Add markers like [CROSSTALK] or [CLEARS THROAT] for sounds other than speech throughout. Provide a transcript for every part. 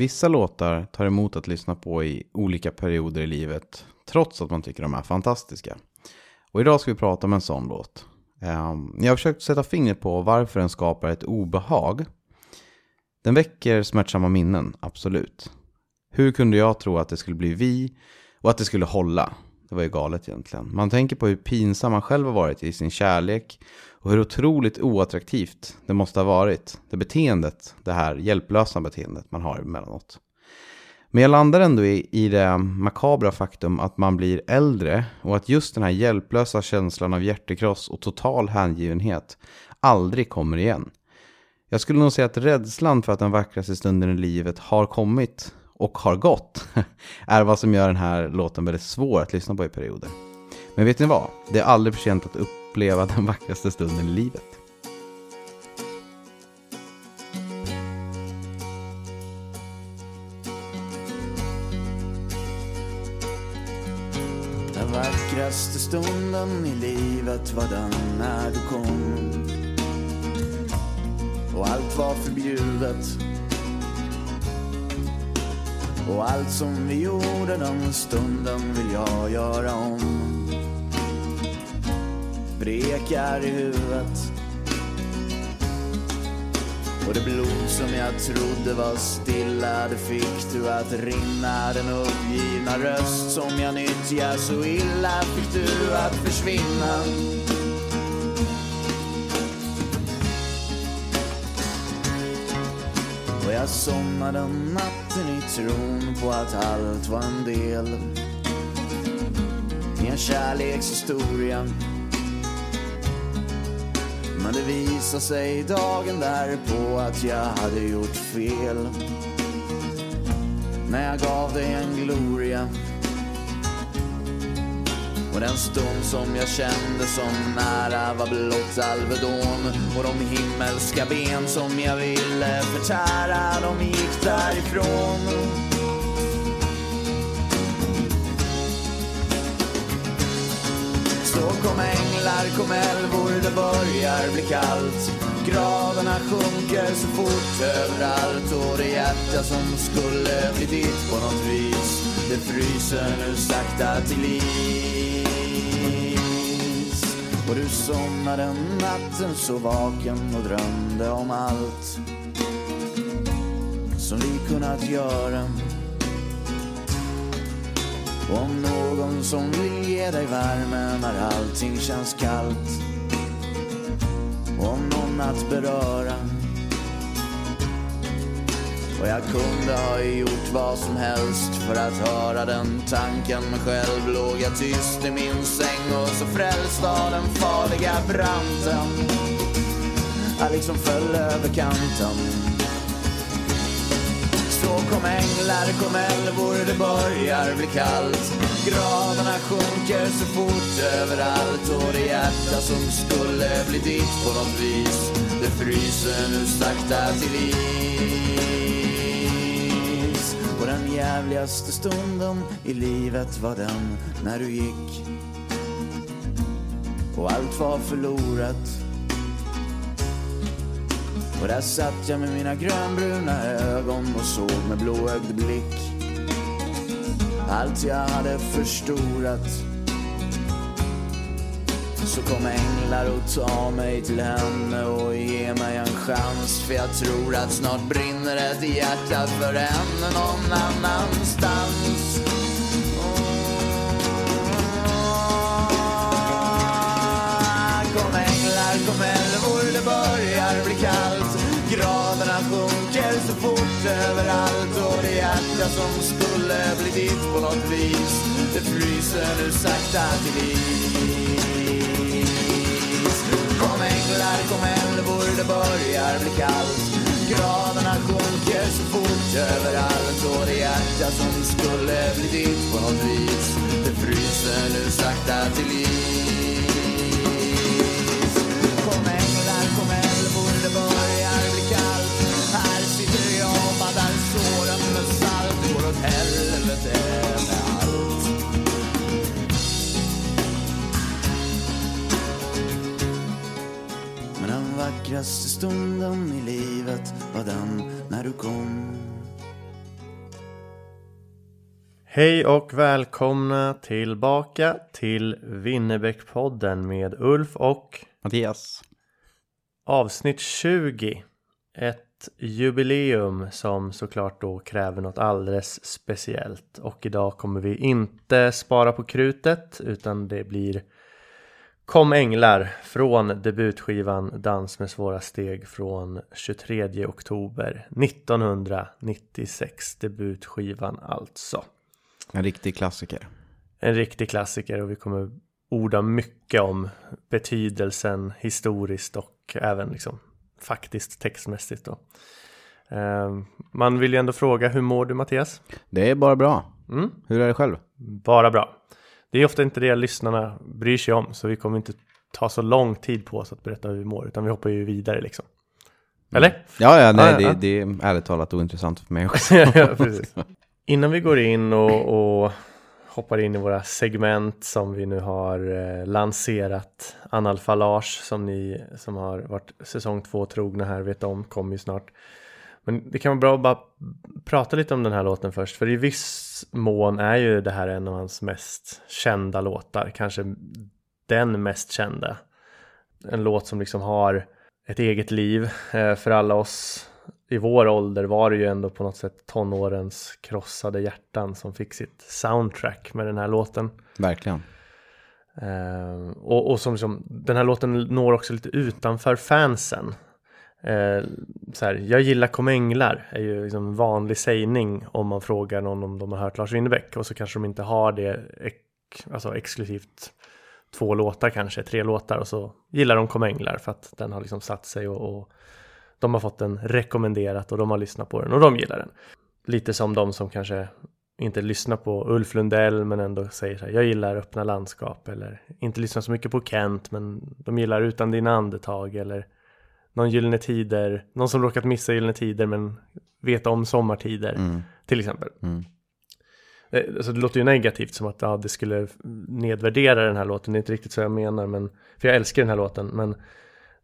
Vissa låtar tar emot att lyssna på i olika perioder i livet, trots att man tycker de är fantastiska. Och idag ska vi prata om en sån låt. Ehm, jag har försökt sätta fingret på varför den skapar ett obehag. Den väcker smärtsamma minnen, absolut. Hur kunde jag tro att det skulle bli vi och att det skulle hålla? Det var ju galet egentligen. Man tänker på hur pinsam man själv har varit i sin kärlek och hur otroligt oattraktivt det måste ha varit. Det beteendet, det här hjälplösa beteendet man har emellanåt. Men jag landar ändå i, i det makabra faktum att man blir äldre och att just den här hjälplösa känslan av hjärtekross och total hängivenhet aldrig kommer igen. Jag skulle nog säga att rädslan för att den vackraste stunden i livet har kommit och har gått [LAUGHS] är vad som gör den här låten väldigt svår att lyssna på i perioder. Men vet ni vad? Det är aldrig för sent att upp uppleva den vackraste stunden i livet. Den vackraste stunden i livet var den när du kom. Och allt var förbjudet. Och allt som vi gjorde den stunden vill jag göra om sprekar det ekar i huvudet. Och det blod som jag trodde var stilla Det fick du att rinna. Den uppgivna röst som jag nyttjar så illa Fick du att försvinna. Och jag somnade natten i tron på att allt var en del. I en kärlekshistoria men det visade sig dagen därpå att jag hade gjort fel. När jag gav dig en gloria. Och den stund som jag kände som nära var blott Alvedon. Och de himmelska ben som jag ville förtära de gick därifrån. Så kom här kom älvor, det börjar bli kallt. Graderna sjunker så fort överallt. Och det hjärta som skulle bli ditt på något vis Det fryser nu sakta till is. Och du somnade natten så vaken och drömde om allt Som vi kunnat göra om någon som vill ge dig värme när allting känns kallt. Om någon att beröra. Och jag kunde ha gjort vad som helst för att höra den tanken Men själv. Låg jag tyst i min säng och så frälst av den farliga branten Jag liksom föll över kanten så kom änglar, kom älvor, det börjar bli kallt. Graderna sjunker så fort överallt och det hjärta som skulle bli ditt på något vis Det fryser nu sakta till is. Och den jävligaste stunden i livet var den när du gick. Och allt var förlorat och där satt jag med mina grönbruna ögon och såg med blåögd blick allt jag hade förstorat. Så kom änglar och ta mig till henne och ge mig en chans för jag tror att snart brinner ett hjärta för henne någon annanstans. Överallt och det hjärta som skulle bli ditt på något vis. Det fryser nu sakta till is. Kom änglar, kom älvor, det börjar bli kallt. Graderna sjunker så fort överallt och det hjärta som skulle bli ditt på något vis. Det fryser nu sakta till is. Vackraste stunden i livet var den när du kom Hej och välkomna tillbaka till Winnerbäckpodden med Ulf och Mattias. avsnitt 20. Ett jubileum som såklart då kräver något alldeles speciellt. Och idag kommer vi inte spara på krutet utan det blir Kom Änglar från debutskivan Dans med svåra steg från 23 oktober 1996. Debutskivan alltså. En riktig klassiker. En riktig klassiker och vi kommer orda mycket om betydelsen historiskt och även liksom faktiskt textmässigt då. Eh, Man vill ju ändå fråga, hur mår du Mattias? Det är bara bra. Mm, Hur är det själv? bara bra. Det är ofta inte det lyssnarna bryr sig om, så vi kommer inte ta så lång tid på oss att berätta hur vi mår, utan vi hoppar ju vidare liksom. Eller? Ja, ja, nej, ja. det, det är ärligt talat ointressant för mig också. [LAUGHS] ja. Innan vi går in och, och hoppar in i våra segment som vi nu har eh, lanserat. Analfalage som ni som har varit säsong två trogna här vet om kommer ju snart. Men det kan vara bra att bara prata lite om den här låten först. För i viss mån är ju det här en av hans mest kända låtar. Kanske den mest kända. En låt som liksom har ett eget liv. Eh, För alla oss i vår ålder var det ju ändå på något sätt tonårens krossade hjärtan som fick sitt soundtrack med den här låten. Verkligen. Eh, och, och som, som den här låten når också lite utanför fansen. Eh, så här, jag gillar Kom Änglar är ju liksom en vanlig sägning om man frågar någon om de har hört Lars Winnerbäck och så kanske de inte har det ex, alltså exklusivt två låtar kanske, tre låtar och så gillar de Kom Änglar för att den har liksom satt sig och, och de har fått den rekommenderat och de har lyssnat på den och de gillar den. Lite som de som kanske inte lyssnar på Ulf Lundell men ändå säger så här, jag gillar öppna landskap eller inte lyssnar så mycket på Kent men de gillar Utan dina andetag eller någon Gyllene Tider, någon som råkat missa Gyllene Tider men vet om sommartider Mm. till exempel. Mm. Eh, Alltså det låter ju negativt som att ja, det skulle nedvärdera den här låten, det är inte riktigt så jag menar men för jag älskar den här låten men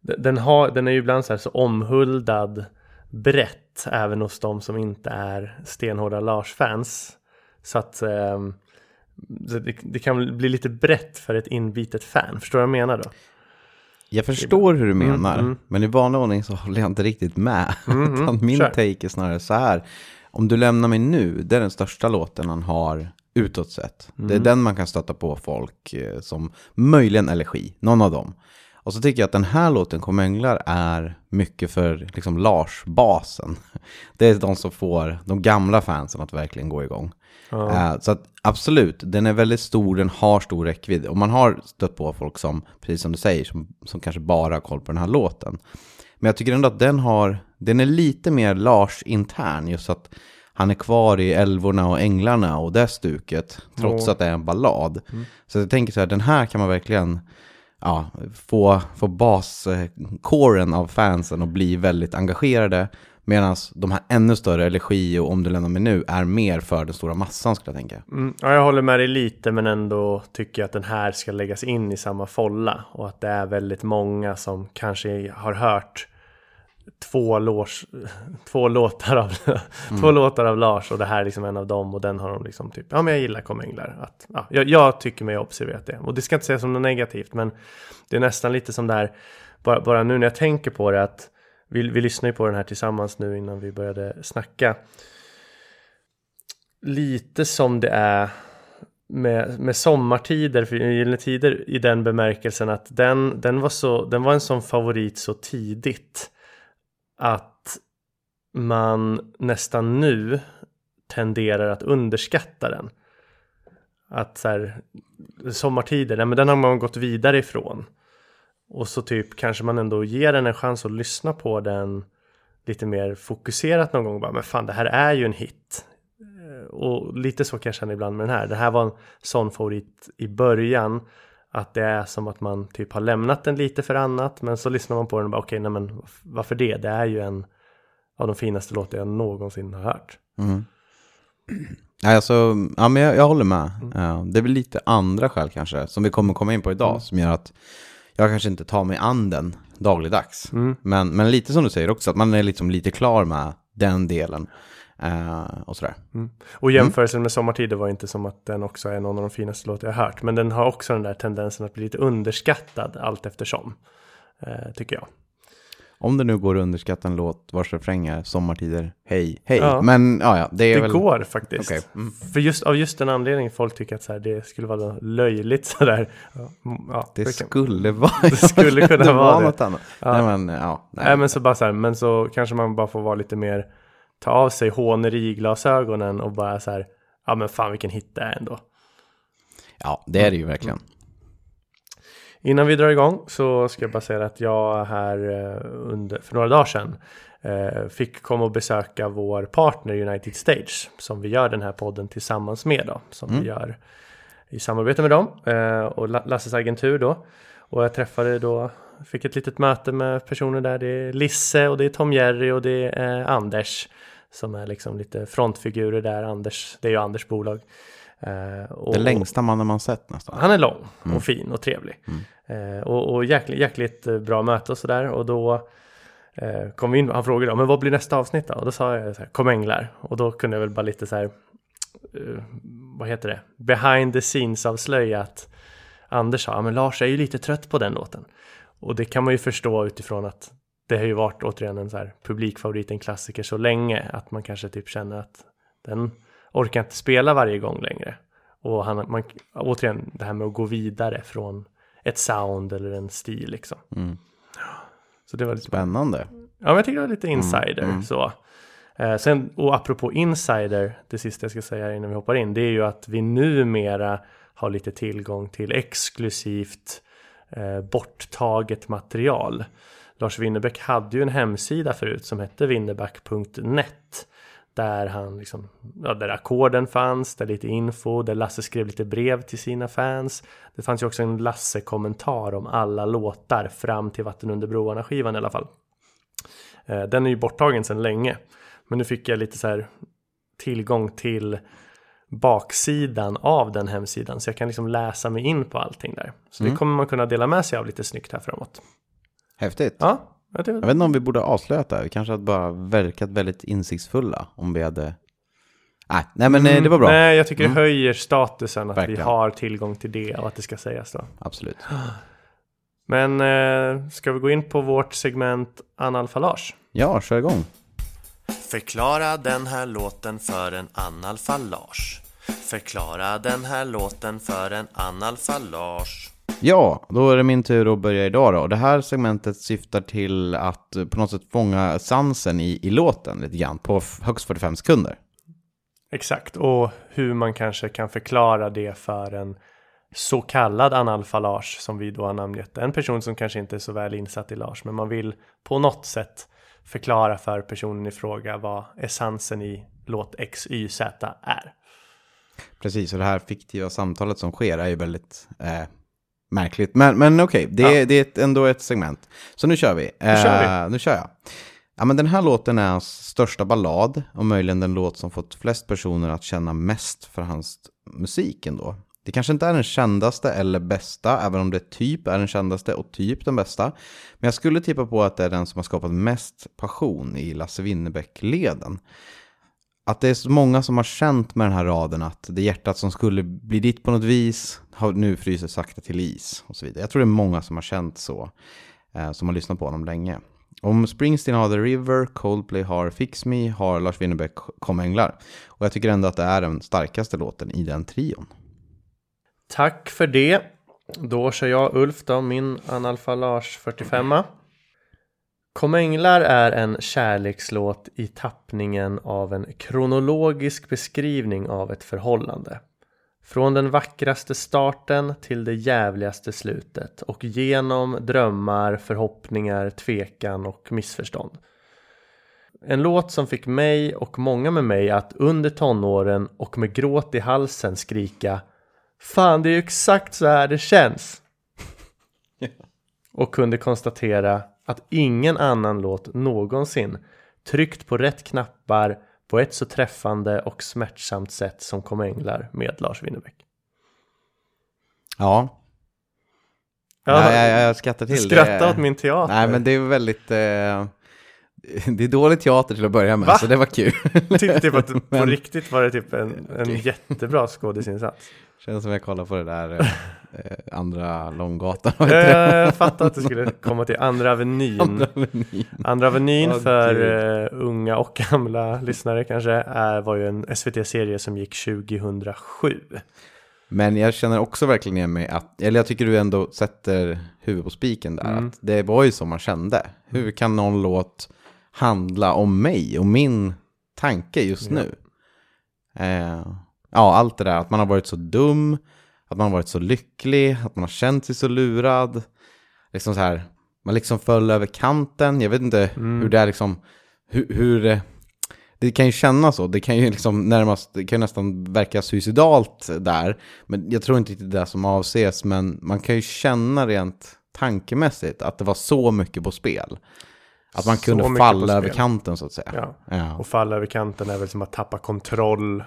de- den, har, den är ju ibland så här så omhuldad brett även hos de som inte är stenhårda Lars-fans. Så att ehm, så det, det kan bli lite brett för ett inbitet fan, förstår du vad jag menar då? Jag förstår hur du Mm, menar, mm. men i vanlig ordning så håller jag inte riktigt med. Mm, mm, [LAUGHS] Min kör. take är snarare så här. Om du lämnar mig nu, det är den största låten han har utåt sett. Det är Mm. den man kan stöta på folk eh, som möjligen elegy, någon av dem. Och så tycker jag att den här låten, Komänglar, är mycket för liksom Lars-basen. Det är de som får de gamla fansen att verkligen gå igång. Eh, så att absolut, den är väldigt stor, den har stor räckvidd. Och man har stött på folk som, precis som du säger, som, som kanske bara har koll på den här låten. Men jag tycker ändå att den har, den är lite mer Lars-intern, just att han är kvar i älvorna och änglarna och det stuket, trots Ja. att det är en ballad. Så jag tänker så här, den här kan man verkligen ja, få, få baskåren av fansen att bli väldigt engagerade. Medan de här ännu större, Elegi och Om du lämnar mig nu, är mer för den stora massan skulle jag tänka. Mm, ja, jag håller med dig lite men ändå tycker jag att den här ska läggas in i samma folla. Och att det är väldigt många som kanske har hört två, lås, [LAUGHS] två, låtar av, [LAUGHS] två låtar av Lars och det här är liksom en av dem och den har de liksom typ, ja men jag gillar Kom Änglar. Att, ja, jag, jag tycker mig ha observerat det. Och det ska inte sägas som något negativt men det är nästan lite som där, bara, bara nu när jag tänker på det att vi, vi lyssnade ju på den här tillsammans nu innan vi började snacka. Lite som det är med, med sommartider, för Gyllene Tider i den bemärkelsen att den, den, var så, den var en sån favorit så tidigt att man nästan nu tenderar att underskatta den. Att så här, sommartider, nej men den har man gått vidare ifrån. Och så typ kanske man ändå ger den en chans att lyssna på den lite mer fokuserat någon gång. Bara, men fan, det här är ju en hit. Eh, och lite så kan jag känna ibland med den här. Det här var en sån favorit i början. Att det är som att man typ har lämnat den lite för annat. Men så lyssnar man på den och bara okej, nej men varför det? Det är ju en av de finaste låtar jag någonsin har hört. Nej, alltså, ja, men jag, jag håller med. Eh, det är väl lite andra skäl kanske, som vi kommer komma in på idag, som gör att jag kanske inte tar mig an den dagligdags. Men, men lite som du säger också, att man är liksom lite klar med den delen. Eh, och sådär. Och jämförelsen med Sommartider var inte som att den också är någon av de finaste låtar jag hört. Men den har också den där tendensen att bli lite underskattad allt eftersom. Eh, tycker jag. Om det nu går att underskatta en låt vars refräng är sommartider, hej, hej. Ja. Men ja, ja, det är Det väl... går faktiskt. Okej, mm. För just av just den anledningen folk tycker att så här, det skulle vara löjligt sådär. Ja, mm, ja, Det skulle vara... [LAUGHS] Det skulle kunna [LAUGHS] det vara var det. något annat. Ja. Nej, men ja. Nej. Nej men så bara så här, men så kanske man bara får vara lite mer ta av sig håneriglasögonen och bara så här, ja men fan vilken hit det är ändå. Ja, det är det ju verkligen. Innan vi drar igång så ska jag bara säga att jag här eh, under, för några dagar sedan eh, fick komma och besöka vår partner United Stage som vi gör den här podden tillsammans med då, som vi gör i samarbete med dem eh, och La- Lasses agentur då. Och jag träffade då, fick ett litet möte med personer där, det är Lisse och det är Tom Jerry och det är Anders som är liksom lite frontfigurer där, Anders, det är ju Anders bolag. Eh, och, Det längsta mannen man sett nästan. han är lång och fin och trevlig. Eh, och och jäkligt, jäkligt eh, bra möte och sådär. Och då eh, kom vi in, han frågade men vad blir nästa avsnitt då? Och då sa jag så här, kom änglar. Och då kunde jag väl bara lite så här, eh, vad heter det, behind the scenes avslöja att Anders sa, ja men Lars är ju lite trött på den låten. Och det kan man ju förstå utifrån att det har ju varit återigen en så här publikfavorit, en klassiker så länge att man kanske typ känner att den orkar inte spela varje gång längre. Och han, man, återigen det här med att gå vidare från ett sound eller en stil liksom. Så det var lite Spännande. Ja, men jag tycker det var lite insider. Så. Eh, sen, och apropå insider, det sista jag ska säga innan vi hoppar in, det är ju att vi numera har lite tillgång till exklusivt eh, borttaget material. Lars Winnerbäck hade ju en hemsida förut som hette winnerback.net där han liksom, ja, där ackorden fanns, där lite info, där Lasse skrev lite brev till sina fans. Det fanns ju också en Lasse-kommentar om alla låtar fram till Vatten under broarna skivan i alla fall. Eh, Den är ju borttagen sedan länge. Men nu fick jag lite så här tillgång till baksidan av den hemsidan. Så jag kan liksom läsa mig in på allting där. Så det kommer man kunna dela med sig av lite snyggt här framåt. Häftigt. Ja, Jag vet inte om vi borde avslöja det här. Vi kanske hade bara verkat väldigt insiktsfulla om vi hade... Nej, nej men eh, det var bra. Nej, jag tycker det höjer statusen att vi Verkligen. har tillgång till det och att det ska sägas då. Absolut. [GASPS] Men eh, ska vi gå in på vårt segment analfalage? Ja, kör igång. Förklara den här låten för en analfalage. Förklara den här låten för en analfalage. Ja, då är det min tur att börja idag då. Det här segmentet syftar till att på något sätt fånga sansen i, i låten lite grann på högst 45 sekunder. Exakt, och hur man kanske kan förklara det för en så kallad analfalage som vi då har namngett. En person som kanske inte är så väl insatt i Lars, men man vill på något sätt förklara för personen i fråga vad essensen i låt XYZ är. Precis, och det här fiktiva samtalet som sker är ju väldigt eh, märkligt. Men, men okej, det, är- Ja. det är ett, ändå ett segment. Så nu kör vi. Nu kör Eh, nu kör jag. Ja, men den här låten är hans största ballad och möjligen den låt som fått flest personer att känna mest för hans musik ändå. Det kanske inte är den kändaste eller bästa, även om det typ är den kändaste och typ den bästa. Men jag skulle tippa på att det är den som har skapat mest passion i Lasse Winnerbäck-leden. Att det är så många som har känt med den här raden att det hjärtat som skulle bli ditt på något vis har nu fryser sakta till is och så vidare. Jag tror det är många som har känt så, eh, som har lyssnat på honom länge. Om Springsteen har The River, Coldplay har Fix Me, har Lars Winnerbäck Kom Änglar. Och jag tycker ändå att det är den starkaste låten i den trion. Tack för det. Då kör jag Ulf då, min analfalage 45. Kom änglar är en kärlekslåt i tappningen av en kronologisk beskrivning av ett förhållande. Från den vackraste starten till det jävligaste slutet och genom drömmar, förhoppningar, tvekan och missförstånd. En låt som fick mig och många med mig att under tonåren och med gråt i halsen skrika Fan, det är ju exakt så här det känns. [LAUGHS] Och kunde konstatera att ingen annan låt någonsin tryckt på rätt knappar på ett så träffande och smärtsamt sätt som Kom Änglar med Lars Winnerbäck. Ja, Ja, jag, jag, jag skrattar till. Skratta det. åt min teater. Nej, men det är väldigt... Eh, det är dålig teater till att börja med, Va? så det var kul. [LAUGHS] Tyckte typ att på [LAUGHS] Men- riktigt var det typ en, en jättebra skådisinsats. [LAUGHS] Känns som jag kollar på det där eh, eh, andra långgatan. Jag fattade att det skulle komma till Andra Avenyn. Andra Avenyn. Andra Avenyn Åh, för eh, unga och gamla lyssnare kanske är, var ju en SVT-serie som gick 2007. Men jag känner också verkligen igen mig att, eller jag tycker du ändå sätter huvudet på spiken där. Mm. Att det var ju som man kände. Hur kan någon låt handla om mig och min tanke just nu? Eh, ja, allt det där. Att man har varit så dum, att man har varit så lycklig, att man har känt sig så lurad. Liksom så här, man liksom föll över kanten. Jag vet inte Mm. hur det är liksom, hur, hur eh, det kan ju kännas så. Det kan ju liksom närmast, det kan ju nästan verka suicidalt där. Men jag tror inte riktigt det är det som avses. Men man kan ju känna rent tankemässigt att det var så mycket på spel. Att man kunde falla över kanten så att säga. Ja. Ja. Och falla över kanten är väl som att tappa kontroll.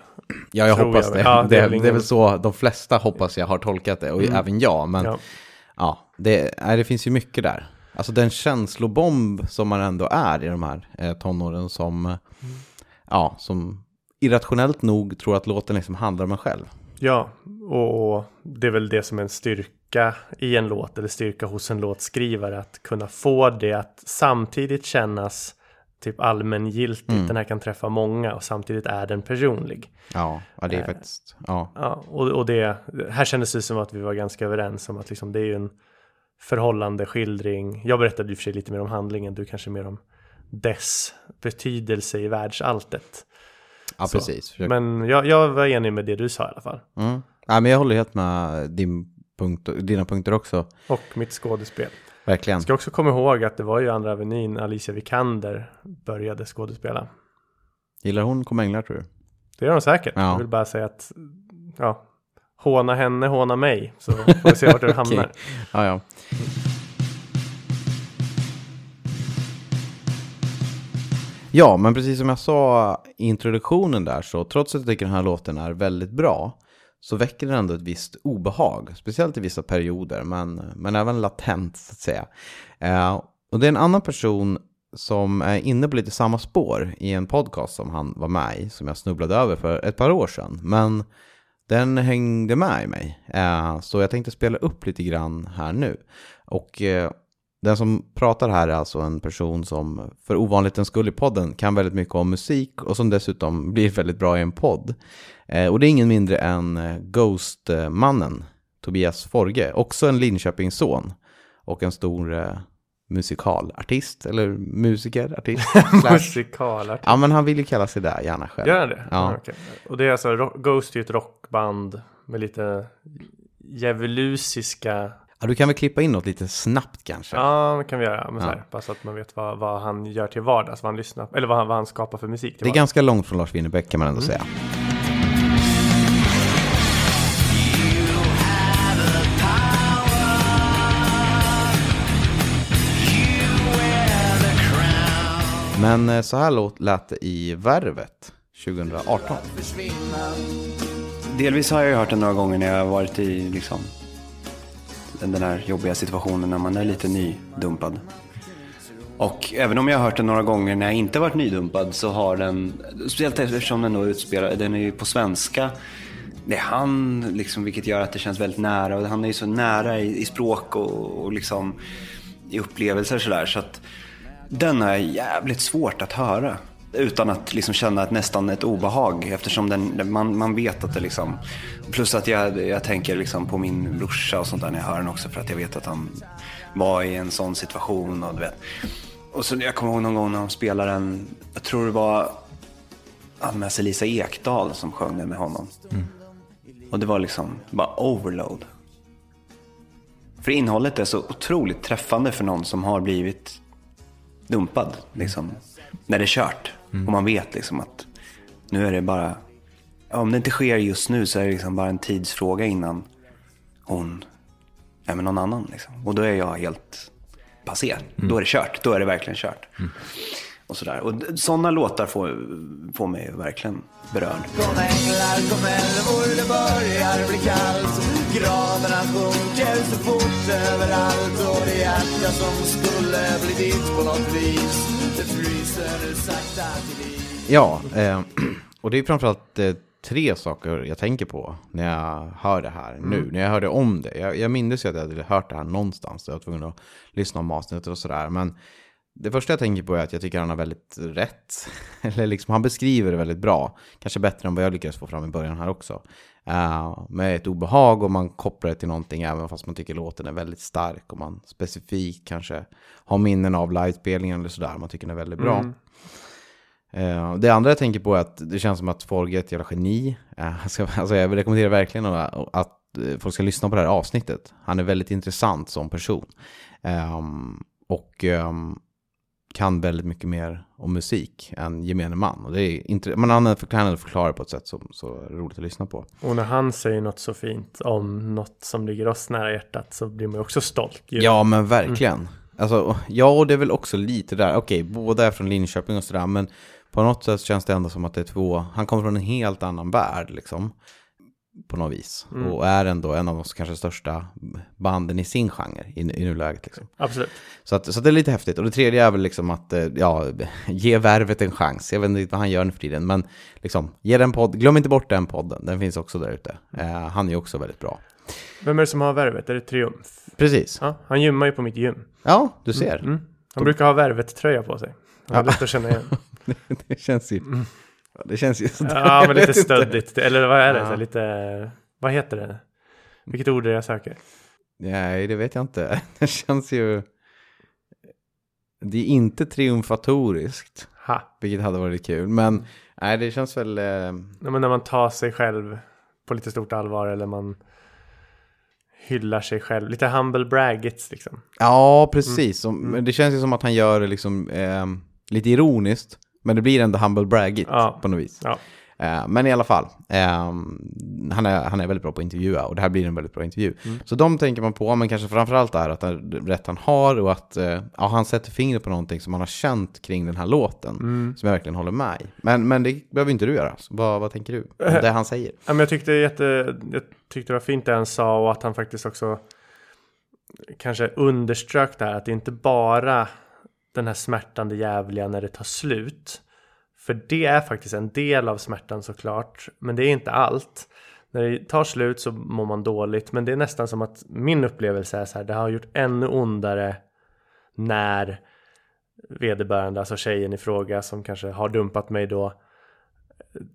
Ja, jag hoppas jag det. Ja, det, det är det, väl är ingen- väl så de flesta hoppas jag har tolkat det, och Mm. även jag. Men ja, Ja. det, nej, det finns ju mycket där. Alltså den känslobomb som man ändå är i de här eh, tonåren som, eh, ja, som irrationellt nog tror att låten liksom handlar om en själv. Ja, och, och det är väl det som är en styrka i en låt eller styrka hos en låtskrivare att kunna få det att samtidigt kännas typ allmängiltigt. Mm. Den här kan träffa många och samtidigt är den personlig. Ja, ja det är Eh. faktiskt, ja. Ja, och, och det, här kändes det som att vi var ganska överens om att liksom det är ju en förhållande skildring. Jag berättade och för sig lite mer om handlingen, du kanske mer om dess betydelse i världsalltet. Ja, Så. precis. Men jag, jag var enig med det du sa i alla fall. Mm. Ja, men jag håller helt med din punkt, dina punkter också. Och mitt skådespel. Verkligen. Ska också komma ihåg att det var ju Andra Avenyn Alicia Vikander började skådespela. Gillar hon Kom Änglar tror du? Det gör hon säkert. Ja. Jag vill bara säga att ja, håna henne, håna mig. Så får vi se vart du [LAUGHS] hamnar. Okej. Ja, ja. Ja, men precis som jag sa i introduktionen där så trots att jag tycker den här låten är väldigt bra så väcker den ändå ett visst obehag, speciellt i vissa perioder, men, men även latent så att säga. Eh, och det är en annan person som är inne på lite samma spår i en podcast som han var med i, som jag snubblade över för ett par år sedan. Men den hängde med i mig, eh, så jag tänkte spela upp lite grann här nu. Och eh, den som pratar här är alltså en person som för ovanlighetens skull i podden kan väldigt mycket om musik och som dessutom blir väldigt bra i en podd. Eh, och det är ingen mindre än eh, Ghost-mannen Tobias Forge, också en Linköpingsson och en stor eh, musikalartist, eller musiker, artist. [LAUGHS] Musikalartist. ja, men han vill ju kalla sig där, gärna själv. Gör han det? Ja. okej. Och det är alltså, Ghost är ju ett rockband med lite djävulusiska Ja, du kan väl klippa in något lite snabbt kanske? Ja, det kan vi göra. Men så Ja. här, bara så att man vet vad, vad han gör till vardags, vad han lyssnar eller vad han, vad han skapar för musik Det är vardags. ganska långt från Lars Winnerbäck kan man ändå säga. Men eh, så här låt, lät det i Värvet 2018. Delvis har jag hört den några gånger när jag har varit i liksom, den här jobbiga situationen när man är lite nydumpad. Och även om jag har hört den några gånger när jag inte varit nydumpad så har den, speciellt eftersom den då utspelar, den är ju på svenska. Det är han, liksom, vilket gör att det känns väldigt nära. Och han är ju så nära i, i språk och, och liksom, i upplevelser sådär. Så att den är jävligt svårt att höra. Utan att liksom känna ett, nästan ett obehag eftersom den, man, man vet att det liksom... Plus att jag, jag tänker liksom på min brorsa och sånt där när jag hör den också för att jag vet att han var i en sån situation och du vet. Och så jag kommer ihåg någon gång när de spelade en, jag tror det var Anna Elisa Ekdahl som sjöng den med honom. Och det var liksom bara overload. För innehållet är så otroligt träffande för någon som har blivit dumpad. Liksom, när det är kört. Och man vet liksom att nu är det bara... Om det inte sker just nu så är det liksom bara en tidsfråga innan hon är med någon annan. Liksom. Och då är jag helt passé. Då är det kört. Då är det verkligen kört. Och sådär. Och sådana låtar får, får mig verkligen berörd. Kom änglar, kom älvor, det börjar bli kallt Graderna sjunker så fort överallt Och det hjärta som skulle bli ditt på något vis Det fryser sakta till liv Ja, eh, [CLEARS THROAT] och det är framförallt eh, tre saker jag tänker på när jag hör det här nu. När jag hörde om det. Jag, jag minns ju att jag hade hört det här någonstans. Jag var tvungen att lyssna om avsnittet och sådär. Men det första jag tänker på är att jag tycker han har väldigt rätt. [LAUGHS] Eller liksom, han beskriver det väldigt bra. Kanske bättre än vad jag lyckades få fram i början här också. Eh, med ett obehag och man kopplar det till någonting även fast man tycker låten är väldigt stark. Och man specifikt kanske har minnen av livespelningen eller sådär. Man tycker den är väldigt bra. Eh, det andra jag tänker på är att det känns som att Forge är ett jävla geni. Eh, jag [LAUGHS] ska, alltså jag rekommenderar verkligen att, eh, folk ska lyssna på det här avsnittet. Han är väldigt intressant som person. Ehm, och ehm, kan väldigt mycket mer om musik än gemene man. Och det är inte, men han kan förklara på ett sätt som så roligt att lyssna på. Och när han säger något så fint om något som ligger oss nära hjärtat så blir man också stolt. Ju. Ja, men verkligen. Alltså, ja, och det är väl också lite där. Okej, båda är från Linköping och sådär, men på något sätt känns det ändå som att det är två, han kommer från en helt annan värld liksom. På något vis. Och är ändå en av de kanske största banden i sin genre i, i nuläget liksom. Absolut. Så, att, så att det är lite häftigt. Och det tredje är väl liksom att, eh, ja, [LAUGHS] ge värvet en chans. Jag vet inte vad han gör nu för tiden, men liksom, ge den podd, glöm inte bort den podden. Den finns också där ute. Eh, han är också väldigt bra. Vem är det som har värvet? Är det Triumf? Precis. Ja, han gymmar ju på mitt gym. Ja, du ser. Mm. Han brukar ha värvet-tröja på sig. Han Ja. lätt att känna igen. [LAUGHS] det känns ju... Ja, det känns ju sådär. Ja, men lite stöddigt. Eller vad är det? Ja. Lite, vad heter det? Vilket ord är det jag söker? Nej, det vet jag inte. [LAUGHS] Det känns ju... Det är inte triumfatoriskt, Ha. vilket hade varit kul. Men nej, det känns väl... Eh, Ja, men när man tar sig själv på lite stort allvar eller man hyllar sig själv. Lite humble braggets liksom. ja, precis. Som- Men det känns ju som att han gör det liksom eh, lite ironiskt. Men det blir ändå humble braggigt Ja. på något vis. Ja. Eh, men i alla fall, eh, han, är, han är väldigt bra på att intervjua och det här blir en väldigt bra intervju. Så de tänker man på, men kanske framförallt är att det är rätt han har och att eh, ja, han sätter fingret på någonting som han har känt kring den här låten. Som jag verkligen håller med i. Men, men det behöver inte du göra. Så vad, vad tänker du om det han säger? Ja, men jag, tyckte jätte, jag tyckte det var fint det han sa och att han faktiskt också kanske underströk det här att det inte bara den här smärtande jävliga när det tar slut. För det är faktiskt en del av smärtan såklart, men det är inte allt. När det tar slut så mår man dåligt, men det är nästan som att min upplevelse är så här, det har gjort ännu ondare när vederbörande, alltså tjejen i fråga som kanske har dumpat mig då,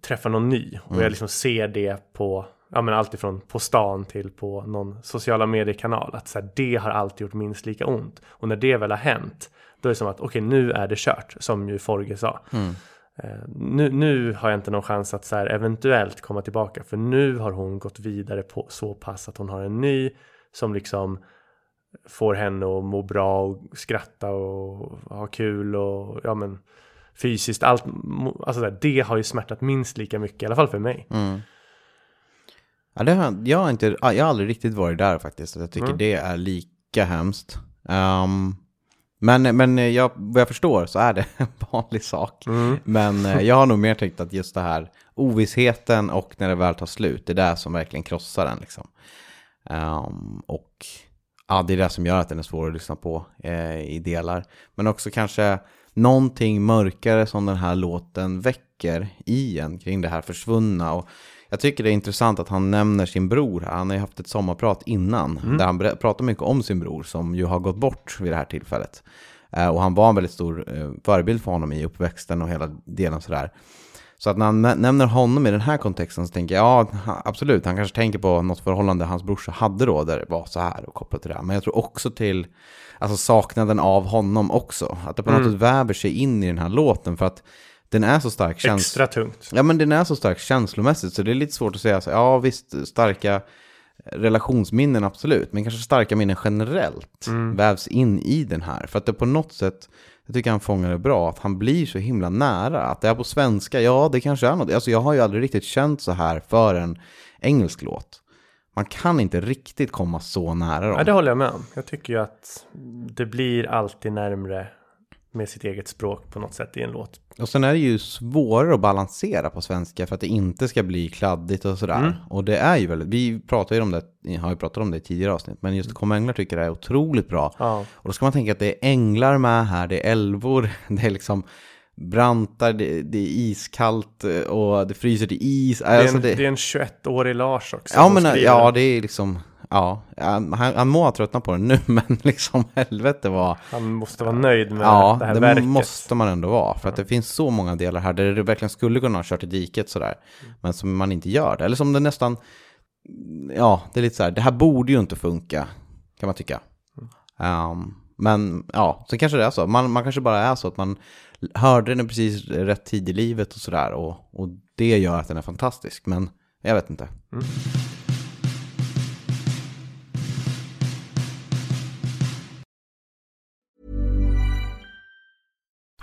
träffar någon ny. Och jag liksom ser det på, ja men alltifrån på stan till på någon sociala mediekanal. Att så här, det har alltid gjort minst lika ont. Och när det väl har hänt, då är det som att okej okay, nu är det kört, som ju Forge sa. Mm. Eh, nu, nu har jag inte någon chans att så här, eventuellt komma tillbaka, för nu har hon gått vidare på så pass att hon har en ny som liksom får henne att må bra och skratta och ha kul och ja men fysiskt allt. Alltså där, det har ju smärtat minst lika mycket i alla fall för mig. Mm. Ja, det har, jag, har inte, jag har aldrig riktigt varit där faktiskt. Jag tycker mm. det är lika hemskt. Um, men, men jag, vad jag förstår så är det [LAUGHS] en vanlig sak. Mm. Men eh, jag har nog mer tänkt att just det här ovissheten och när det väl tar slut, det är det som verkligen krossar den. Liksom. Um, och ja, det är det som gör att den är svår att lyssna på eh, i delar. Men också kanske någonting mörkare som den här låten väcker i en kring det här försvunna. Och jag tycker det är intressant att han nämner sin bror. Han har ju haft ett sommarprat innan mm. där han pratar mycket om sin bror som ju har gått bort vid det här tillfället. Eh, och han var en väldigt stor eh, förebild för honom i uppväxten och hela delen sådär. Så att när han nämner honom i den här kontexten så tänker jag, ja absolut, han kanske tänker på något förhållande hans brorsa hade då där det var så här och kopplat till det här. Men jag tror också till alltså saknaden av honom också. Att det på något mm. sätt väver sig in i den här låten för att den är så stark. Käns- Extra tungt. Ja men den är så stark känslomässigt så det är lite svårt att säga så, ja visst starka relationsminnen absolut, men kanske starka minnen generellt mm. vävs in i den här. För att det på något sätt jag tycker han fångar det bra, att han blir så himla nära. Att det är på svenska, ja det kanske är något. Alltså jag har ju aldrig riktigt känt så här för en engelsk låt. Man kan inte riktigt komma så nära dem. Ja, det håller jag med om. Jag tycker ju att det blir alltid närmre med sitt eget språk på något sätt i en låt. Och sen är det ju svårare att balansera på svenska för att det inte ska bli kladdigt och sådär. Mm. Och det är ju väldigt, vi pratar ju om det, har ju pratat om det i tidigare avsnitt, men just Kom Änglar tycker jag är otroligt bra. Ja. Och då ska man tänka att det är änglar med här, det är älvor, [LAUGHS] det är liksom brantar, det, det, är iskallt och det fryser till is. Det är en, alltså det, det en 21-årig Lars också. Ja, men ja, det är liksom Ja, han, han må ha tröttnat på den nu, [LAUGHS] men liksom helvete var... Han måste vara nöjd med ja, det här det verket. måste man ändå vara. För att det finns så många delar här där det verkligen skulle kunna ha kört i diket sådär. Men som man inte gör det. Eller som det nästan... Ja, det är lite så här, det här borde ju inte funka, kan man tycka. Um, men ja, så kanske det är så. Man, man kanske bara är så att man hörde den precis rätt tid i livet och sådär. Och, och det gör att den är fantastisk. Men jag vet inte. Mm.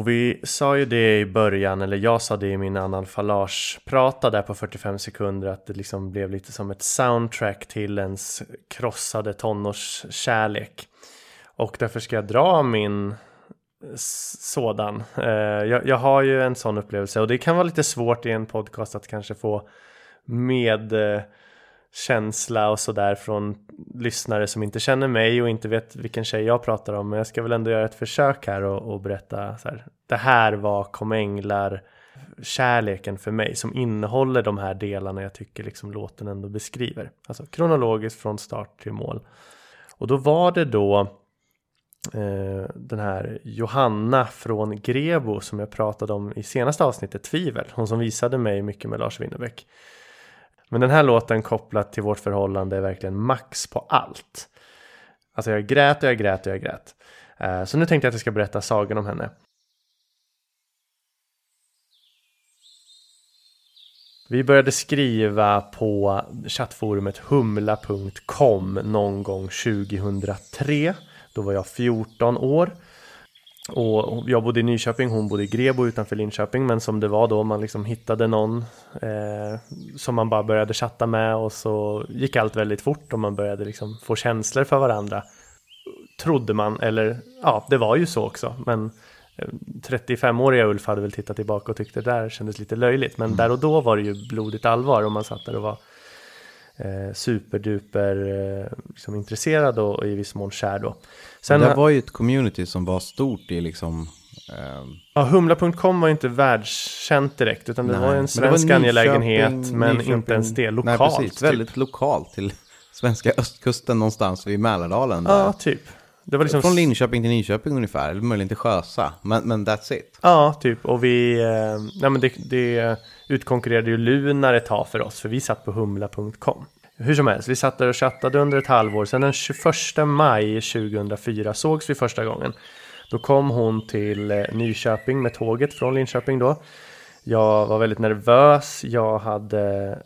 Och vi sa ju det i början, eller jag sa det i min analfalage-prata där på 45 sekunder, att det liksom blev lite som ett soundtrack till ens krossade tonårskärlek. Och därför ska jag dra min sådan. Eh, jag, jag har ju en sån upplevelse och det kan vara lite svårt i en podcast att kanske få med eh, känsla och sådär från lyssnare som inte känner mig och inte vet vilken tjej jag pratar om. Men jag ska väl ändå göra ett försök här och, och berätta så här. Det här var Kom Änglar kärleken för mig som innehåller de här delarna jag tycker liksom låten ändå beskriver. Alltså kronologiskt från start till mål. Och då var det då eh, den här Johanna från Grebo som jag pratade om i senaste avsnittet Tvivel. Hon som visade mig mycket med Lars Winnerbäck. Men den här låten kopplat till vårt förhållande är verkligen max på allt. Alltså jag grät och jag grät och jag grät. Eh, så nu tänkte jag att jag ska berätta sagan om henne. Vi började skriva på chattforumet humla.com någon gång 2003. Då var jag 14 år. Och jag bodde i Nyköping, hon bodde i Grebo utanför Linköping. Men som det var då, man liksom hittade någon eh, som man bara började chatta med och så gick allt väldigt fort och man började liksom få känslor för varandra. Trodde man, eller ja, det var ju så också. Men 35-åriga Ulf hade väl tittat tillbaka och tyckte det där kändes lite löjligt. Men mm. där och då var det ju blodigt allvar och man satt där och var eh, superduper eh, liksom intresserad och, och, i viss mån kär då. Sen, det var ju ett community som var stort i liksom eh... Ja, Humla.com var ju inte världskänt direkt utan det Nej, var en svensk angelägenhet men Nyköping, inte ens det, lokalt. Nej, precis, typ. väldigt lokalt till [LAUGHS] svenska östkusten någonstans vid Mälardalen. Där. Ja, typ. Det var liksom... Från Linköping till Nyköping ungefär, eller möjligen till Sjösa. Men, men that's it. Ja, typ. Och vi, eh, ja, men det, det utkonkurrerade ju Lunar ett tag för oss, för vi satt på humla.com. Hur som helst, vi satt där och chattade under ett halvår. Sen den 21 maj 2004 sågs vi första gången. Då kom hon till eh, Nyköping med tåget från Linköping då. Jag var väldigt nervös. Jag hade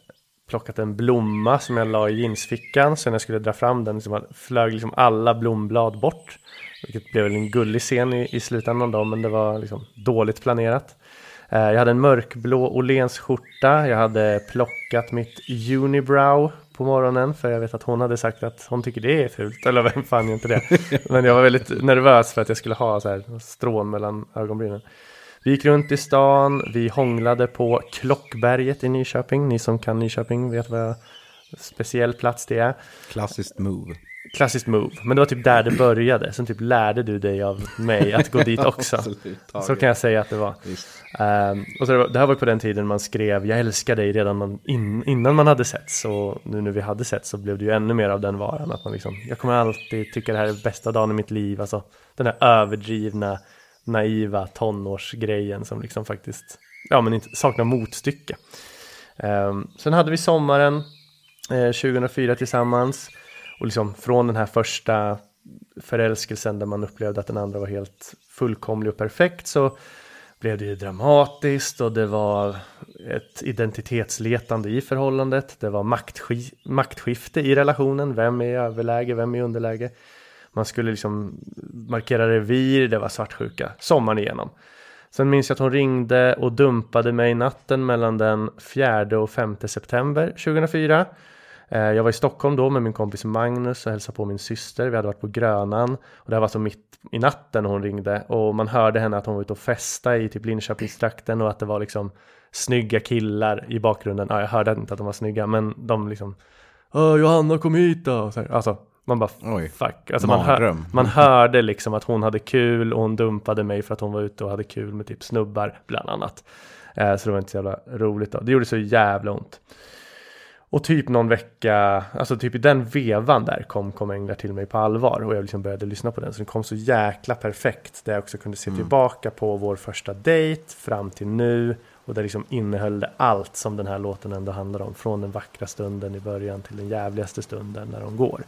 plockat en blomma som jag la i jeansfickan. Så när jag skulle dra fram den så flög liksom alla blomblad bort. Vilket blev en gullig scen i, i slutändan då, men det var liksom dåligt planerat. Eh, jag hade en mörkblå Åhléns skjorta. Jag hade plockat mitt unibrow på morgonen för jag vet att hon hade sagt att hon tycker det är fult. Eller vem fan är inte det? [LAUGHS] Men jag var väldigt nervös för att jag skulle ha så här strån mellan ögonbrynen. Vi gick runt i stan, vi hånglade på Klockberget i Nyköping. Ni som kan Nyköping vet vad speciell plats det är. Klassiskt move. Klassiskt move, men det var typ där det började. Sen typ lärde du dig av mig att gå dit [LAUGHS] också. Så kan jag säga att det var. Um, och så det, var, det här var på den tiden man skrev jag älskar dig redan man, in, innan man hade sett. Så nu när vi hade sett så blev det ju ännu mer av den varan. Att man liksom, jag kommer alltid tycka det här är bästa dagen i mitt liv. Alltså den här överdrivna naiva tonårsgrejen som liksom faktiskt ja, men inte, saknar motstycke. Um, sen hade vi sommaren eh, 2004 tillsammans och liksom från den här första förälskelsen där man upplevde att den andra var helt fullkomlig och perfekt så blev det ju dramatiskt och det var ett identitetsletande i förhållandet. Det var maktskifte i relationen. Vem är i överläge? Vem är i underläge? Man skulle liksom markera revir, det var svartsjuka sommaren igenom. Sen minns jag att hon ringde och dumpade mig natten mellan den 4 och 5 september 2004. Eh, jag var i Stockholm då med min kompis Magnus och hälsade på min syster. Vi hade varit på Grönan och det här var så mitt i natten hon ringde och man hörde henne att hon var ute och festa i typ Linköpingstrakten och att det var liksom snygga killar i bakgrunden. Ja, jag hörde inte att de var snygga, men de liksom Johanna kom hit då. Alltså, man bara Oj, fuck. Alltså man, hör, man hörde liksom att hon hade kul och hon dumpade mig för att hon var ute och hade kul med typ snubbar bland annat. Eh, så det var inte så jävla roligt då. Det gjorde så jävla ont. Och typ någon vecka, alltså typ i den vevan där kom, kom Änglar till mig på allvar och jag liksom började lyssna på den. Så den kom så jäkla perfekt där jag också kunde se mm. tillbaka på vår första dejt fram till nu. Och det liksom innehöll det allt som den här låten ändå handlar om. Från den vackra stunden i början till den jävligaste stunden när de går.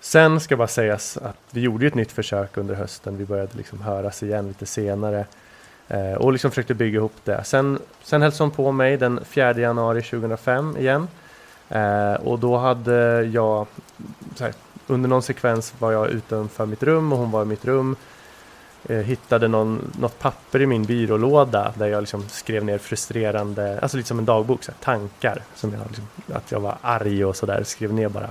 Sen ska bara sägas att vi gjorde ett nytt försök under hösten. Vi började liksom höras igen lite senare eh, och liksom försökte bygga ihop det. Sen, sen hälsade hon på mig den 4 januari 2005 igen eh, och då hade jag här, under någon sekvens var jag utanför mitt rum och hon var i mitt rum. Eh, hittade någon, något papper i min byrålåda där jag liksom skrev ner frustrerande, alltså lite som en dagbok, så här, tankar. Som jag, liksom, att jag var arg och sådär, skrev ner bara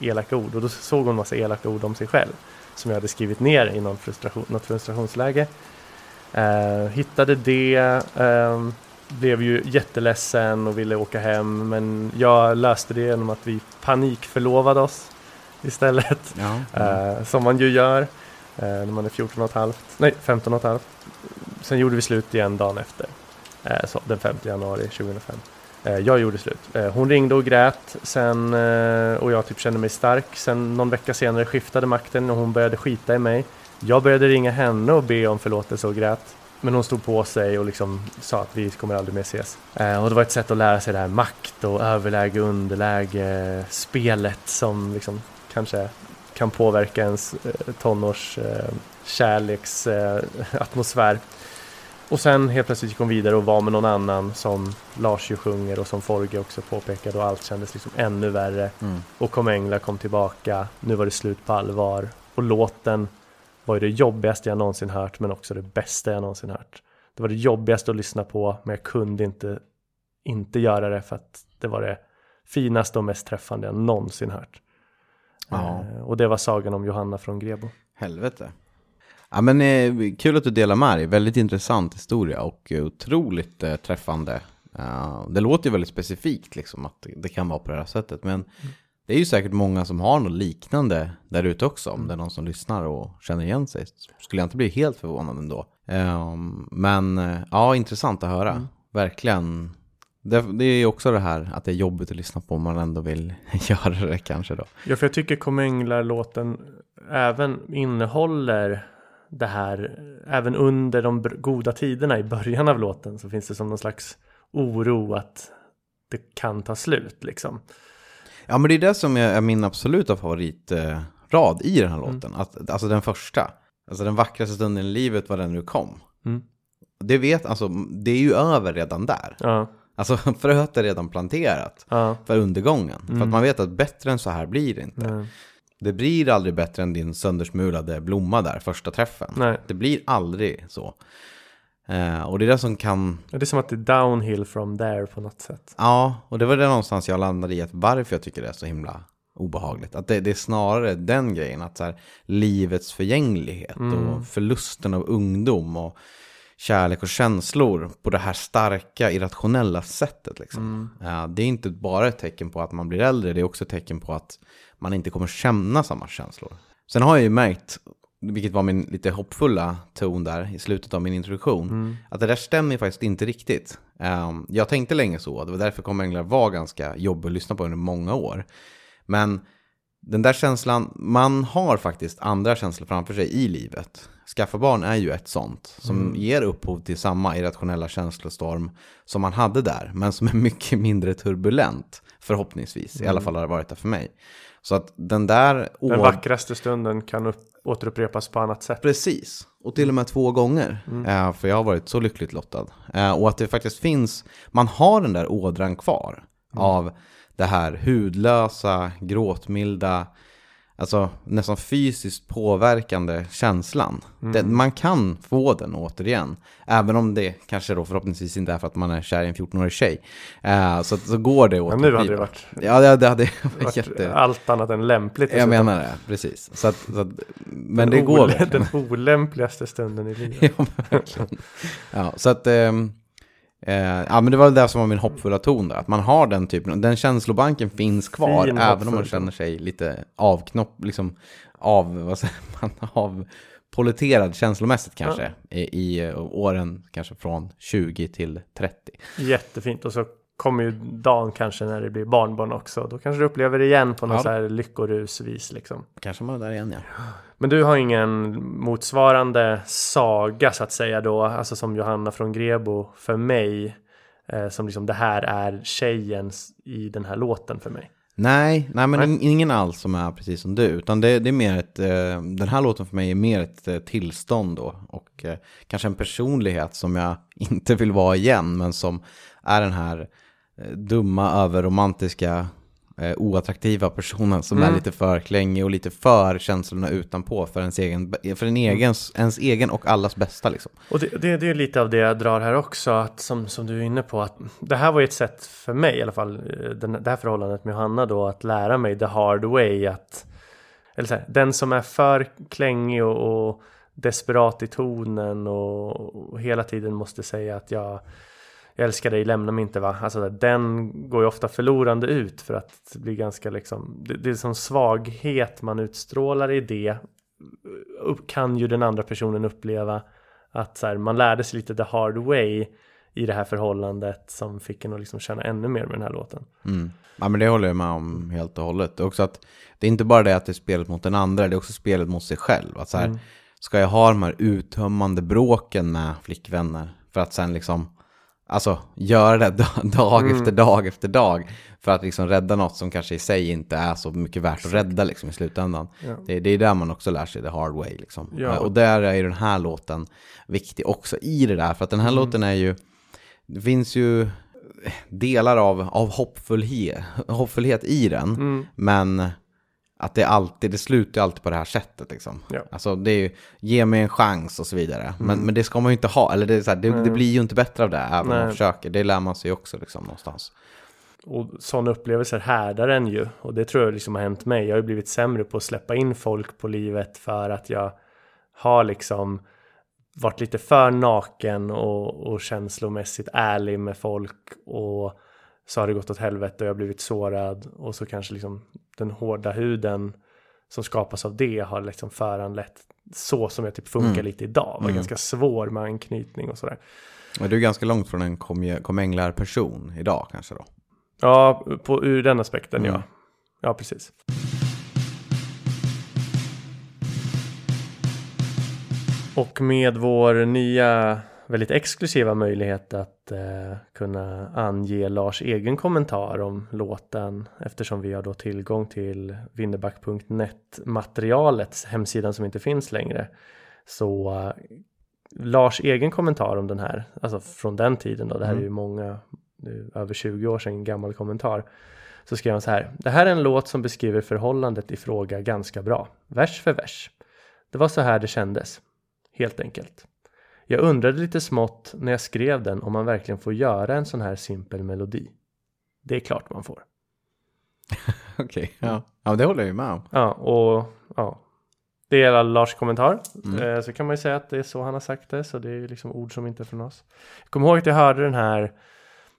elaka ord och då såg hon massa elaka ord om sig själv som jag hade skrivit ner i någon frustration, något frustrationsläge. Eh, hittade det, eh, blev ju jätteledsen och ville åka hem men jag löste det genom att vi panikförlovade oss istället. Ja, ja. Eh, som man ju gör eh, när man är 14 och ett halvt, nej 15 och ett halvt. Sen gjorde vi slut igen dagen efter, eh, så, den 5 januari 2005. Eh, jag gjorde slut. Hon ringde och grät sen, och jag typ kände mig stark. Sen någon vecka senare skiftade makten och hon började skita i mig. Jag började ringa henne och be om förlåtelse och grät. Men hon stod på sig och liksom sa att vi kommer aldrig mer ses. och det var ett sätt att lära sig det här makt och överläge, underläge, spelet som liksom kanske kan påverka ens eh, tonårs eh. Eh, [LAUGHS] och sen helt plötsligt gick hon vidare och var med någon annan som Lars ju sjunger och som Forge också påpekade och allt kändes liksom ännu värre. Mm. Och Kom Änglar kom tillbaka, nu var det slut på allvar. Och låten var ju det jobbigaste jag någonsin hört men också det bästa jag någonsin hört. Det var det jobbigaste att lyssna på men jag kunde inte inte göra det för att det var det finaste och mest träffande jag någonsin hört. Ja. Eh, och det var sagan om Johanna från Grebo. Helvete. Ja, men eh, kul att du delar med dig. Väldigt intressant historia och otroligt eh, träffande. Uh, det låter ju väldigt specifikt liksom att det kan vara på det här sättet. Men det är ju säkert många som har något liknande där ute också. Om det är någon som lyssnar och känner igen sig. Skulle jag inte bli helt förvånad ändå. Um, men uh, ja, intressant att höra. Verkligen. Det, det är ju också det här att det är jobbigt att lyssna på om man ändå vill [LAUGHS] göra det kanske då. Ja, för jag tycker Kom Änglar-låten även innehåller det här, även under de goda tiderna i början av låten så finns det som någon slags oro att det kan ta slut liksom. Ja men det är det som är min absoluta favoritrad i den här låten. Att, alltså den första. Alltså den vackraste stunden i livet var den nu kom. Mm. Det vet, alltså det är ju över redan där. Ja, Alltså [LAUGHS] fröet är redan planterat ja, för undergången. För att man vet att bättre än så här blir det inte. nej, Det blir aldrig bättre än din söndersmulade blomma där, första träffen. nej. Det blir aldrig så. Eh, och det är det som kan Det är som att det är downhill from there på något sätt. Ja, och det var det någonstans jag landade i att varför jag tycker det är så himla obehagligt. Att det, det är snarare den grejen, att så här, livets förgänglighet och förlusten av ungdom och kärlek och känslor på det här starka, irrationella sättet. Liksom. Ja, det är inte bara ett tecken på att man blir äldre, det är också ett tecken på att man inte kommer känna samma känslor. Sen har jag ju märkt, vilket var min lite hoppfulla ton där i slutet av min introduktion, att det där stämmer faktiskt inte riktigt. Ehm, jag tänkte länge så, det var därför Kom Änglar var ganska jobbig att lyssna på under många år. Men den där känslan, man har faktiskt andra känslor framför sig i livet. Skaffa barn är ju ett sånt som ger upphov till samma irrationella känslostorm som man hade där, men som är [LAUGHS] mycket mindre turbulent förhoppningsvis. I alla fall har det varit det för mig. Så att den där... Den vackraste stunden kan upp, återupprepas på annat sätt. Precis, och till och med två gånger. Eh, för jag har varit så lyckligt lottad. Eh, och att det faktiskt finns, man har den där ådran kvar av det här hudlösa, gråtmilda, alltså nästan fysiskt påverkande känslan. Det, man kan få den återigen, även om det kanske då förhoppningsvis inte är för att man är kär i en 14-årig tjej. Eh, så, så går det att Men nu hade det varit, Ja, det, det hade varit jätte... allt annat än lämpligt. Jag menar det, precis. Så att, så att, men Den det går verkligen. Den olämpligaste stunden i livet. [LAUGHS] Ja, verkligen. Ja, så att... ehm, eh, ja, men det var det som var min hoppfulla ton där. Att man har den typen, den känslobanken finns kvar. Fin även om man känner sig lite avknopp, liksom av, [LAUGHS] vad säger man, avpoliterad känslomässigt kanske. I, I eh, åren kanske från 20 till 30. Jättefint. Och så kommer ju dagen kanske när det blir barnbarn också. Då kanske du upplever det igen på något Ja. så här lyckorusvis liksom. Kanske man är där igen ja. Men du har ingen motsvarande saga så att säga då, alltså som Johanna från Grebo för mig. Eh, som liksom det här är tjejen i den här låten för mig. Nej, nej men Nej. in- ingen alls som är precis som du. Utan det, det är mer ett, eh, den här låten för mig är mer ett eh, tillstånd då. Och eh, kanske en personlighet som jag [LAUGHS] inte vill vara igen. Men som är den här dumma, överromantiska, eh, oattraktiva personen som är lite för klängig och lite för känslorna utanpå för ens egen, för en egen, ens egen och allas bästa liksom. Och det, det, det är lite av det jag drar här också, att som, som du är inne på, att det här var ju ett sätt för mig i alla fall, eh, den, det här förhållandet med Johanna då, att lära mig the hard way, att eller så här, den som är för klängig och, och desperat i tonen och, och hela tiden måste säga att jag, jag älskar dig, lämna mig inte va. Alltså den går ju ofta förlorande ut för att det blir ganska liksom, det, det är som svaghet man utstrålar i det kan ju den andra personen uppleva att så här, man lärde sig lite the hard way i det här förhållandet som fick en att liksom känna ännu mer med den här låten. Mm. Ja, men det håller jag med om helt och hållet. Det är också att det är inte bara det att det är spelet mot den andra, det är också spelet mot sig själv. Att så här, Ska jag ha de här uttömmande bråken med flickvänner för att sen liksom alltså göra det [LAUGHS] dag, Mm. efter dag efter dag för att liksom rädda något som kanske i sig inte är så mycket värt att rädda liksom i slutändan. Ja. Det, det är där man också lär sig the hard way liksom. Ja. Och där är ju den här låten viktig också i det där, för att den här Mm. låten är ju, det finns ju delar av, av hoppfullhet, hoppfullhet i den, Mm. men att det alltid, det slutar alltid på det här sättet liksom. Ja. Alltså det är ju, ge mig en chans och så vidare. Men, Mm. men det ska man ju inte ha, eller det, här, det, det Nej. blir ju inte bättre av det, även om man Nej. försöker. Det lär man sig också liksom någonstans. Och sådana upplevelser härdar en ju. Och det tror jag liksom har hänt mig. Jag har ju blivit sämre på att släppa in folk på livet för att jag har liksom varit lite för naken och, och känslomässigt ärlig med folk. Och så har det gått åt helvete och jag har blivit sårad. Och så kanske liksom den hårda huden som skapas av det har liksom föranlett så som jag typ funkar Mm. lite idag. Var Mm. ganska svår med anknytning och sådär. Men du är ganska långt från en kom- komänglar-person idag kanske då? Ja, på, ur den aspekten Mm. ja. Ja, precis. Och med vår nya väldigt exklusiva möjlighet att eh, kunna ange Lars egen kommentar om låten eftersom vi har då tillgång till Winneback.net materialet, hemsidan som inte finns längre. Så eh, Lars egen kommentar om den här, alltså från den tiden då, det här är ju många, nu, över 20 år sedan, gammal kommentar. Så skrev han så här. Det här är en låt som beskriver förhållandet i fråga ganska bra. Vers för vers. Det var så här det kändes. Helt enkelt. Jag undrade lite smått när jag skrev den om man verkligen får göra en sån här simpel melodi. Det är klart man får. [LAUGHS] Okej, ja. ja. men det håller jag ju med om. Ja, och ja. Det är Lars kommentar. Mm. Eh, så kan man ju säga att det är så han har sagt det. Så det är ju liksom ord som inte är från oss. Jag kommer ihåg att jag hörde den här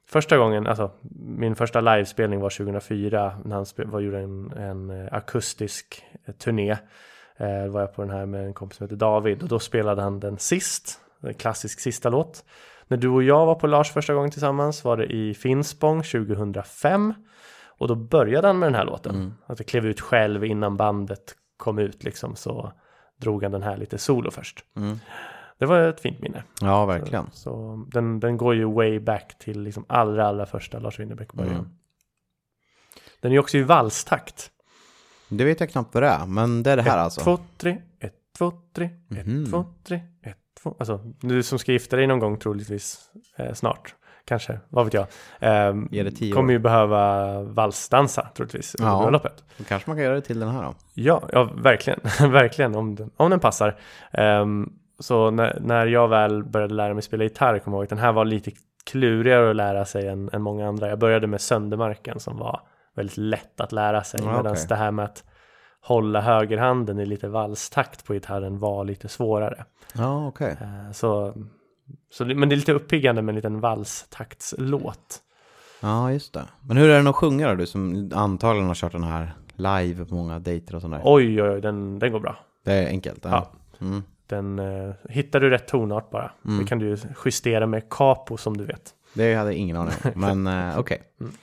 första gången, alltså min första livespelning var 2004 när han var, gjorde en, en eh, akustisk eh, turné. Eh, var jag på den här med en kompis som heter David och då spelade han den sist, en klassisk sista låt. När du och jag var på Lars första gången tillsammans var det i Finspång 2005 och då började han med den här låten. Mm. Att jag klev ut själv innan bandet kom ut liksom så drog han den här lite solo först. Mm. Det var ett fint minne. Ja, verkligen. Så, så den, den går ju way back till liksom allra, allra första Lars Winnerbäck början. Mm. Den är ju också i valstakt. Det vet jag knappt vad det är, men det är det här ett, alltså. två, tre, ett, två, tre, ett, Mhm. två, tre, ett, två. Alltså, du som ska gifta dig någon gång troligtvis eh, snart. Kanske, vad vet jag. Tio kommer ju behöva valsdansa troligtvis under Ja. bröllopet. Då kanske man kan göra det till den här då. Ja, ja verkligen. [LAUGHS] verkligen om den, om den passar. Ehm, så när, när jag väl började lära mig spela gitarr, kommer jag ihåg den här var lite klurigare att lära sig än, än många andra. Jag började med Söndermarken som var väldigt lätt att lära sig. Ja, Medan okej. det här med att hålla högerhanden i lite valstakt på gitarren var lite svårare. Ja, okej. Eh, så, så, men det är lite uppiggande med en liten valstaktslåt. Ja, just det. Men hur är den att sjunga då? Du som antagligen har kört den här live på många dejter och sånt där. Oj, oj, oj, den, den går bra. Det är enkelt. Ja. Mm. Den, eh, hittar du rätt tonart bara. Mm. Det kan du justera med capo som du vet. Det hade jag ingen aning om. [LAUGHS] Men eh, okej. Mm.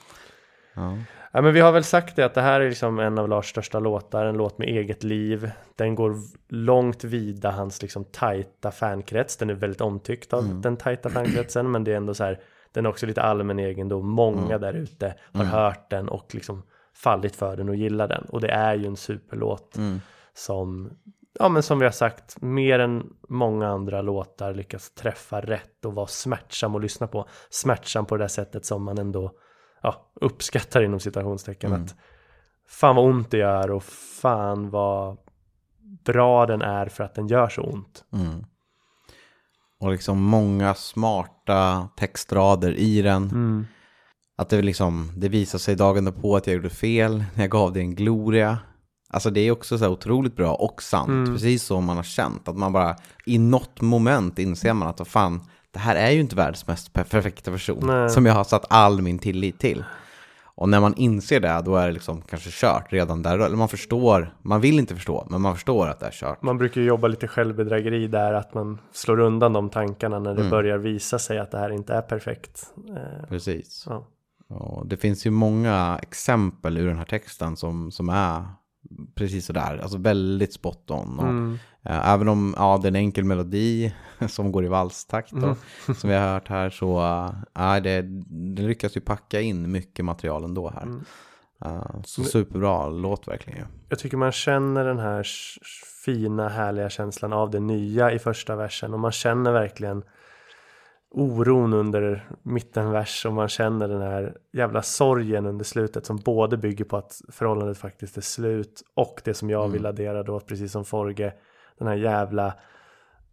Ja. Ja, men vi har väl sagt det att det här är liksom en av Lars största låtar, en låt med eget liv. Den går långt vida hans liksom tajta fankrets. Den är väldigt omtyckt av Mm. den tajta fankretsen, men det är ändå så här, den är också lite allmän egendom. Många Mm. där ute har Mm. hört den och liksom fallit för den och gillar den. Och det är ju en superlåt Mm. som, ja men som vi har sagt, mer än många andra låtar lyckas träffa rätt och vara smärtsam att lyssna på. Smärtsam på det där sättet som man ändå ja, uppskattar inom citationstecken. Mm. Att fan vad ont det gör och fan vad bra den är för att den gör så ont. Mm. Och liksom många smarta textrader i den. Mm. Att det liksom, det visar sig dagen därpå att jag gjorde fel. när Jag gav det en gloria. Alltså det är också så här otroligt bra och sant. Mm. Precis som man har känt. Att man bara i något moment inser man att vad fan, det här är ju inte världens mest per- perfekta person. Nej. Som jag har satt all min tillit till. Och när man inser det, då är det liksom kanske kört redan där. Eller man förstår, man vill inte förstå, men man förstår att det är kört. Man brukar ju jobba lite självbedrägeri där, att man slår undan de tankarna när det Mm. börjar visa sig att det här inte är perfekt. Eh, Precis. ja. Och det finns ju många exempel ur den här texten som, som är precis sådär. Alltså väldigt spot on. Och, Mm. Eh, även om ja, det är en enkel melodi [LAUGHS] som går i valstakt då, Mm. [LAUGHS] som vi har hört här så uh, det, det lyckas ju packa in mycket material ändå här. Mm. Eh, så superbra låt verkligen. Jag tycker man känner den här fina härliga känslan av det nya i första versen och man känner verkligen oron under mittenvers och man känner den här jävla sorgen under slutet som både bygger på att förhållandet faktiskt är slut och det som jag vill addera då precis som Forge den här jävla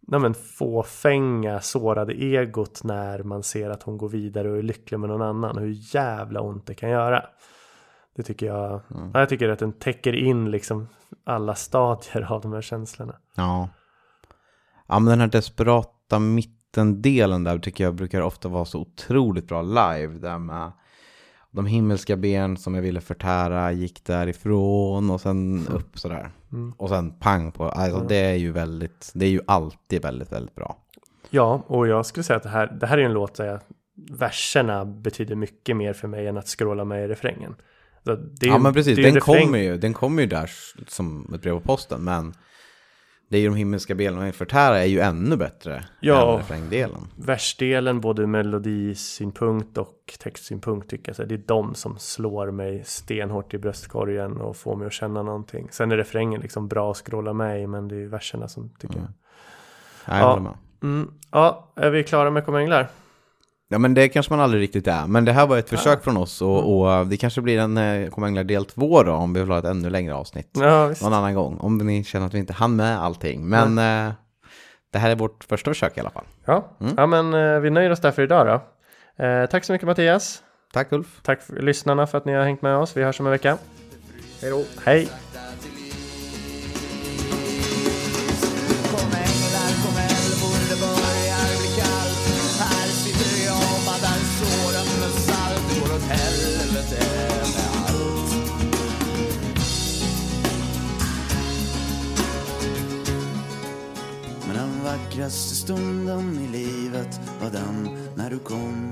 nej men, fåfänga sårade egot när man ser att hon går vidare och är lycklig med någon annan hur jävla ont det kan göra. Det tycker jag. Ja, jag tycker att den täcker in liksom alla stadier av de här känslorna. Ja. Ja men den här desperata mittendelen där tycker jag brukar ofta vara så otroligt bra live. Där med de himmelska ben som jag ville förtära gick därifrån och sen upp sådär. Och sen pang på. Alltså det är ju väldigt, det är ju alltid väldigt, väldigt bra. Ja, och jag skulle säga att det här, det här är en låt där jag, verserna betyder mycket mer för mig än att scrolla med i refrängen. Är ja ju- men precis, ju den refräng- kommer ju, den kommer ju där som ett brev på posten. Men det är ju de himmelska benen och förtära är ju ännu bättre Ja. än refrängdelen. Versdelen, både melodisynpunkt och textsynpunkt tycker jag. Så det är de som slår mig stenhårt i bröstkorgen och får mig att känna någonting. Sen är refrängen liksom bra att scrolla med i, men det är verserna som tycker jag. Ja, jag Ja. håller med. Mm. Ja, är vi klara med Kom Änglar? Ja men det kanske man aldrig riktigt är. Men det här var ett försök från oss och, Mm. och det kanske blir en eh, Kom Änglar del två då om vi vill ha ett ännu längre avsnitt. Ja, visst. Någon annan gång. Om ni känner att vi inte hann med allting. Men eh, det här är vårt första försök i alla fall. Ja, ja men eh, vi nöjer oss där för idag då. Eh, tack så mycket Mattias. Tack Ulf. Tack för lyssnarna för att ni har hängt med oss. Vi hörs om en vecka. Hej då. Hej. Men i livet var den när du kom.